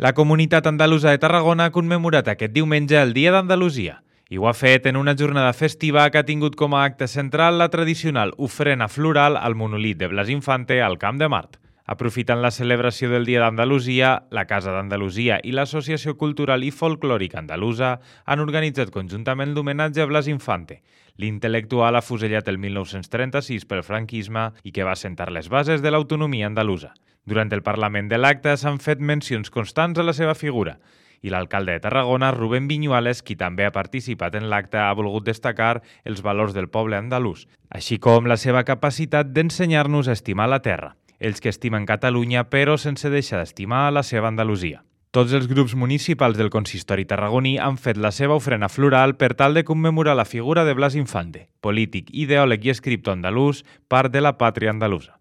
La comunitat andalusa de Tarragona ha commemorat aquest diumenge el Dia d'Andalusia i ho ha fet en una jornada festiva que ha tingut com a acte central la tradicional ofrena floral al monolit de Blas Infante al Camp de Mart. Aprofitant la celebració del Dia d'Andalusia, la Casa d'Andalusia i l'Associació Cultural i Folclòrica Andalusa han organitzat conjuntament l'homenatge a Blas Infante, l'intel·lectual afusellat el 1936 pel franquisme i que va sentar les bases de l'autonomia andalusa. Durant el Parlament de l'acte s'han fet mencions constants a la seva figura i l'alcalde de Tarragona, Rubén Viñuales, qui també ha participat en l'acte, ha volgut destacar els valors del poble andalús, així com la seva capacitat d'ensenyar-nos a estimar la terra, ells que estimen Catalunya però sense deixar d'estimar la seva Andalusia. Tots els grups municipals del consistori tarragoní han fet la seva ofrena floral per tal de commemorar la figura de Blas Infante, polític, ideòleg i escriptor andalús, part de la pàtria andalusa.